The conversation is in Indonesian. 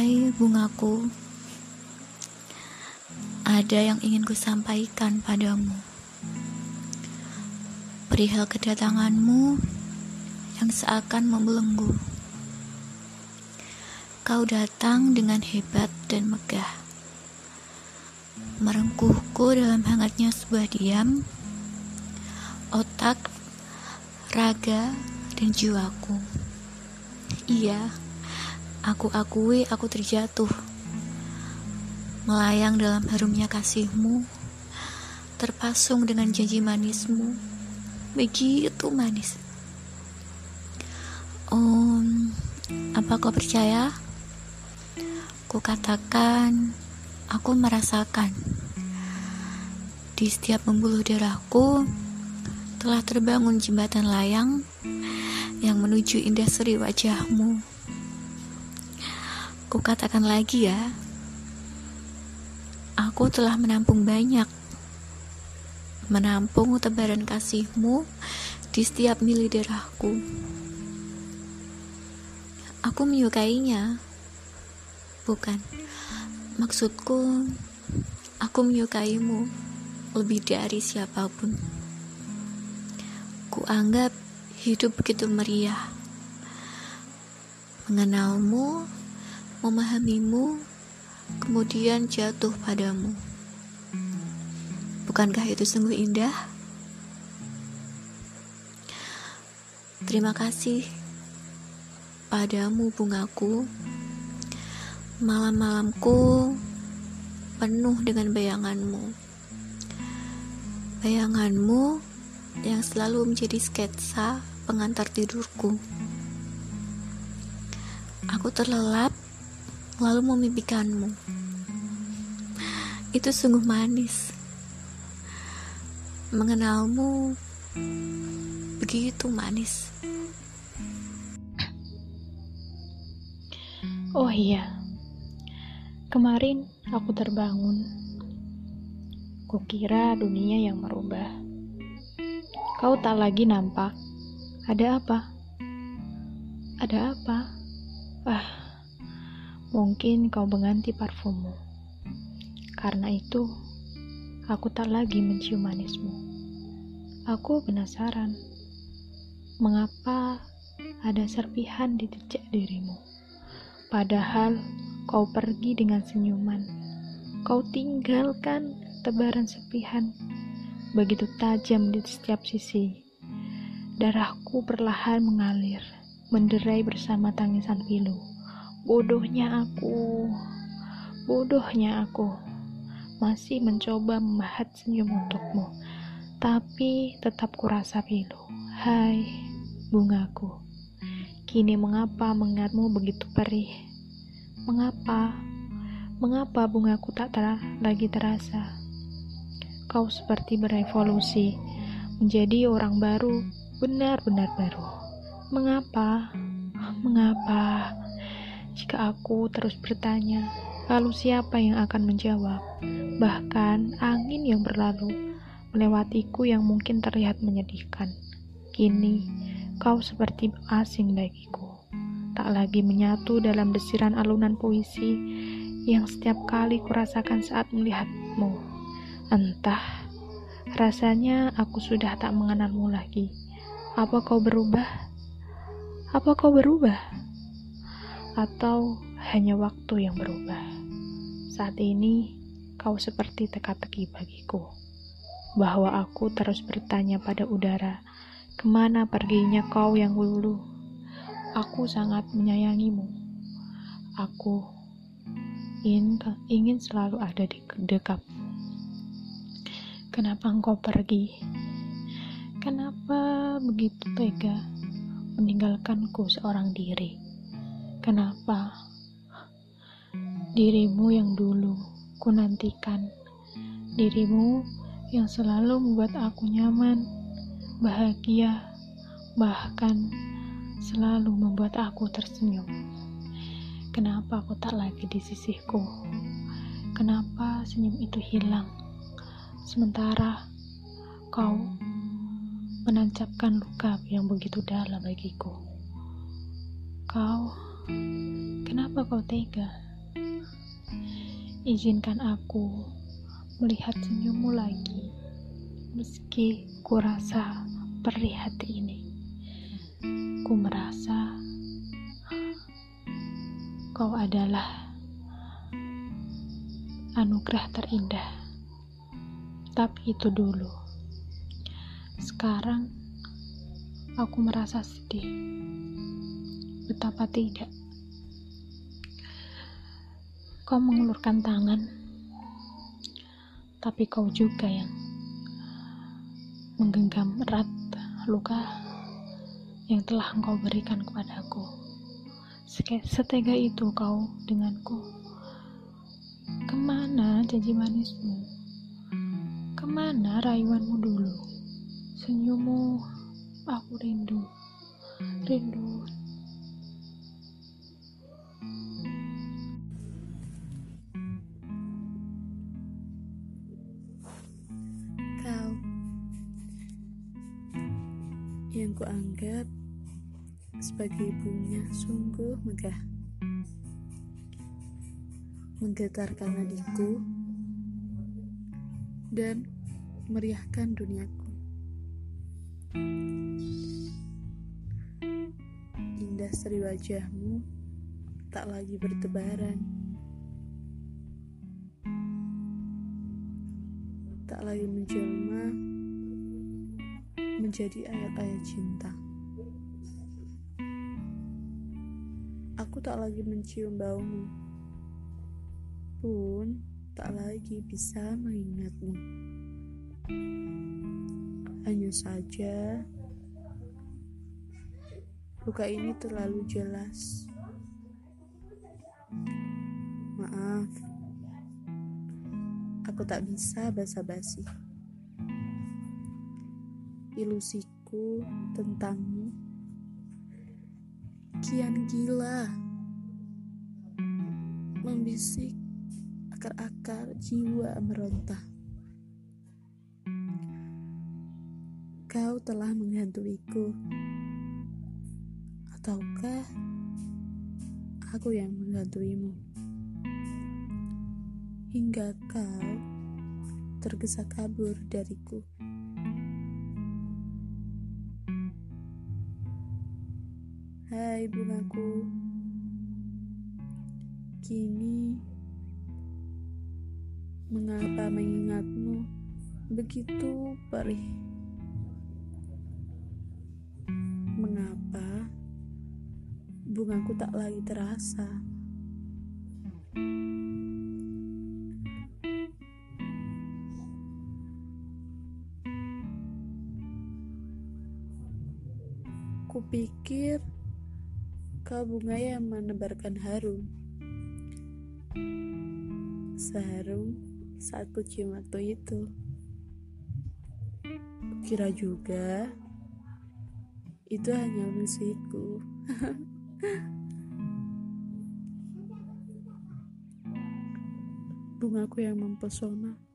Hai bungaku, ada yang ingin ku sampaikan padamu. Perihal kedatanganmu yang seakan membelenggu. Kau datang dengan hebat dan megah. Merengkuhku dalam hangatnya sebuah diam, otak, raga, dan jiwaku. Iya, aku akui aku terjatuh. Melayang dalam harumnya kasihmu, terpasung dengan janji manismu, begitu manis. Om, apa kau percaya? Ku katakan, aku merasakan. Di setiap pembuluh darahku, telah terbangun jembatan layang yang menuju indah seri wajahmu. Ku katakan lagi ya, aku telah menampung banyak, menampung tebaran kasihmu di setiap mili darahku. Aku menyukainya, bukan maksudku. Aku menyukaimu lebih dari siapa pun. Ku anggap hidup begitu meriah. Mengenalmu memahamimu, kemudian jatuh padamu. Bukankah itu sungguh indah? Terima kasih padamu, bungaku. Malam-malamku penuh dengan bayanganmu. Bayanganmu yang selalu menjadi sketsa pengantar tidurku. Aku terlelap lalu memimpikanmu. Itu sungguh manis. Mengenalmu begitu manis. Oh iya, kemarin aku terbangun. Kukira dunia yang merubah. Kau tak lagi nampak. Ada apa? Ada apa? Ah, Mungkin kau mengganti parfummu. Karena itu, aku tak lagi mencium manismu. Aku penasaran, mengapa ada serpihan di jejak dirimu. Padahal kau pergi dengan senyuman. Kau tinggalkan tebaran serpihan begitu tajam di setiap sisi. Darahku perlahan mengalir, menderai bersama tangisan pilu. Bodohnya aku, bodohnya aku, masih mencoba memahat senyum untukmu, tapi tetap kurasa pilu. Hai, bungaku, kini mengapa mengingatmu begitu perih? Mengapa? Mengapa bungaku tak ter lagi terasa? Kau seperti berevolusi, menjadi orang baru, benar-benar baru. Mengapa? Mengapa? Jika aku terus bertanya, lalu siapa yang akan menjawab? Bahkan angin yang berlalu melewatiku yang mungkin terlihat menyedihkan. Kini kau seperti asing bagiku, tak lagi menyatu dalam desiran alunan puisi yang setiap kali kurasakan saat melihatmu. Entah, rasanya aku sudah tak mengenalmu lagi. Apa kau berubah? Apa kau berubah? Atau hanya waktu yang berubah. Saat ini, kau seperti teka-teki bagiku, bahwa aku terus bertanya pada udara, ke mana perginya kau yang dulu? Aku sangat menyayangimu. Aku ingin, selalu ada di dekatmu. Kenapa engkau pergi? Kenapa begitu tega meninggalkanku seorang diri? Kenapa dirimu yang dulu ku nantikan, dirimu yang selalu membuat aku nyaman, bahagia, bahkan selalu membuat aku tersenyum. Kenapa aku tak lagi di sisiku? Kenapa senyum itu hilang? Sementara kau menancapkan luka yang begitu dalam bagiku. Kau Kenapa kau tega? izinkan aku melihat senyummu lagi, meski ku rasa perih hati ini. Ku merasa kau adalah anugerah terindah. Tapi itu dulu. Sekarang aku merasa sedih. Betapa tidak. Kau mengulurkan tangan, tapi kau juga yang menggenggam erat luka yang telah engkau berikan kepadaku. Setega itu kau denganku. Ke mana janji manismu? Ke mana rayuanmu dulu? Senyummu, aku rindu, rindu. Yang kuanggap sebagai bunga sungguh megah menggetarkan nadiku dan meriahkan duniaku. Indah seri wajahmu tak lagi bertebaran, tak lagi menjelma menjadi ayat-ayat cinta. Aku tak lagi mencium baumu pun tak lagi bisa mengingatmu. Hanya saja, luka ini terlalu jelas. Maaf, aku tak bisa basa-basi. Ilusiku tentangmu kian gila membisik akar-akar jiwa meronta. Kau telah menghantuiku, ataukah aku yang menghantuimu? Hingga kau tergesa kabur dariku. Hai bungaku, kini Mengapa mengingatmu begitu perih? Mengapa bungaku tak lagi terasa? Kupikir kau bunga yang menebarkan harum. Seharum saat ku waktu itu. Kira juga itu hanya musikku. Bungaku yang mempesona.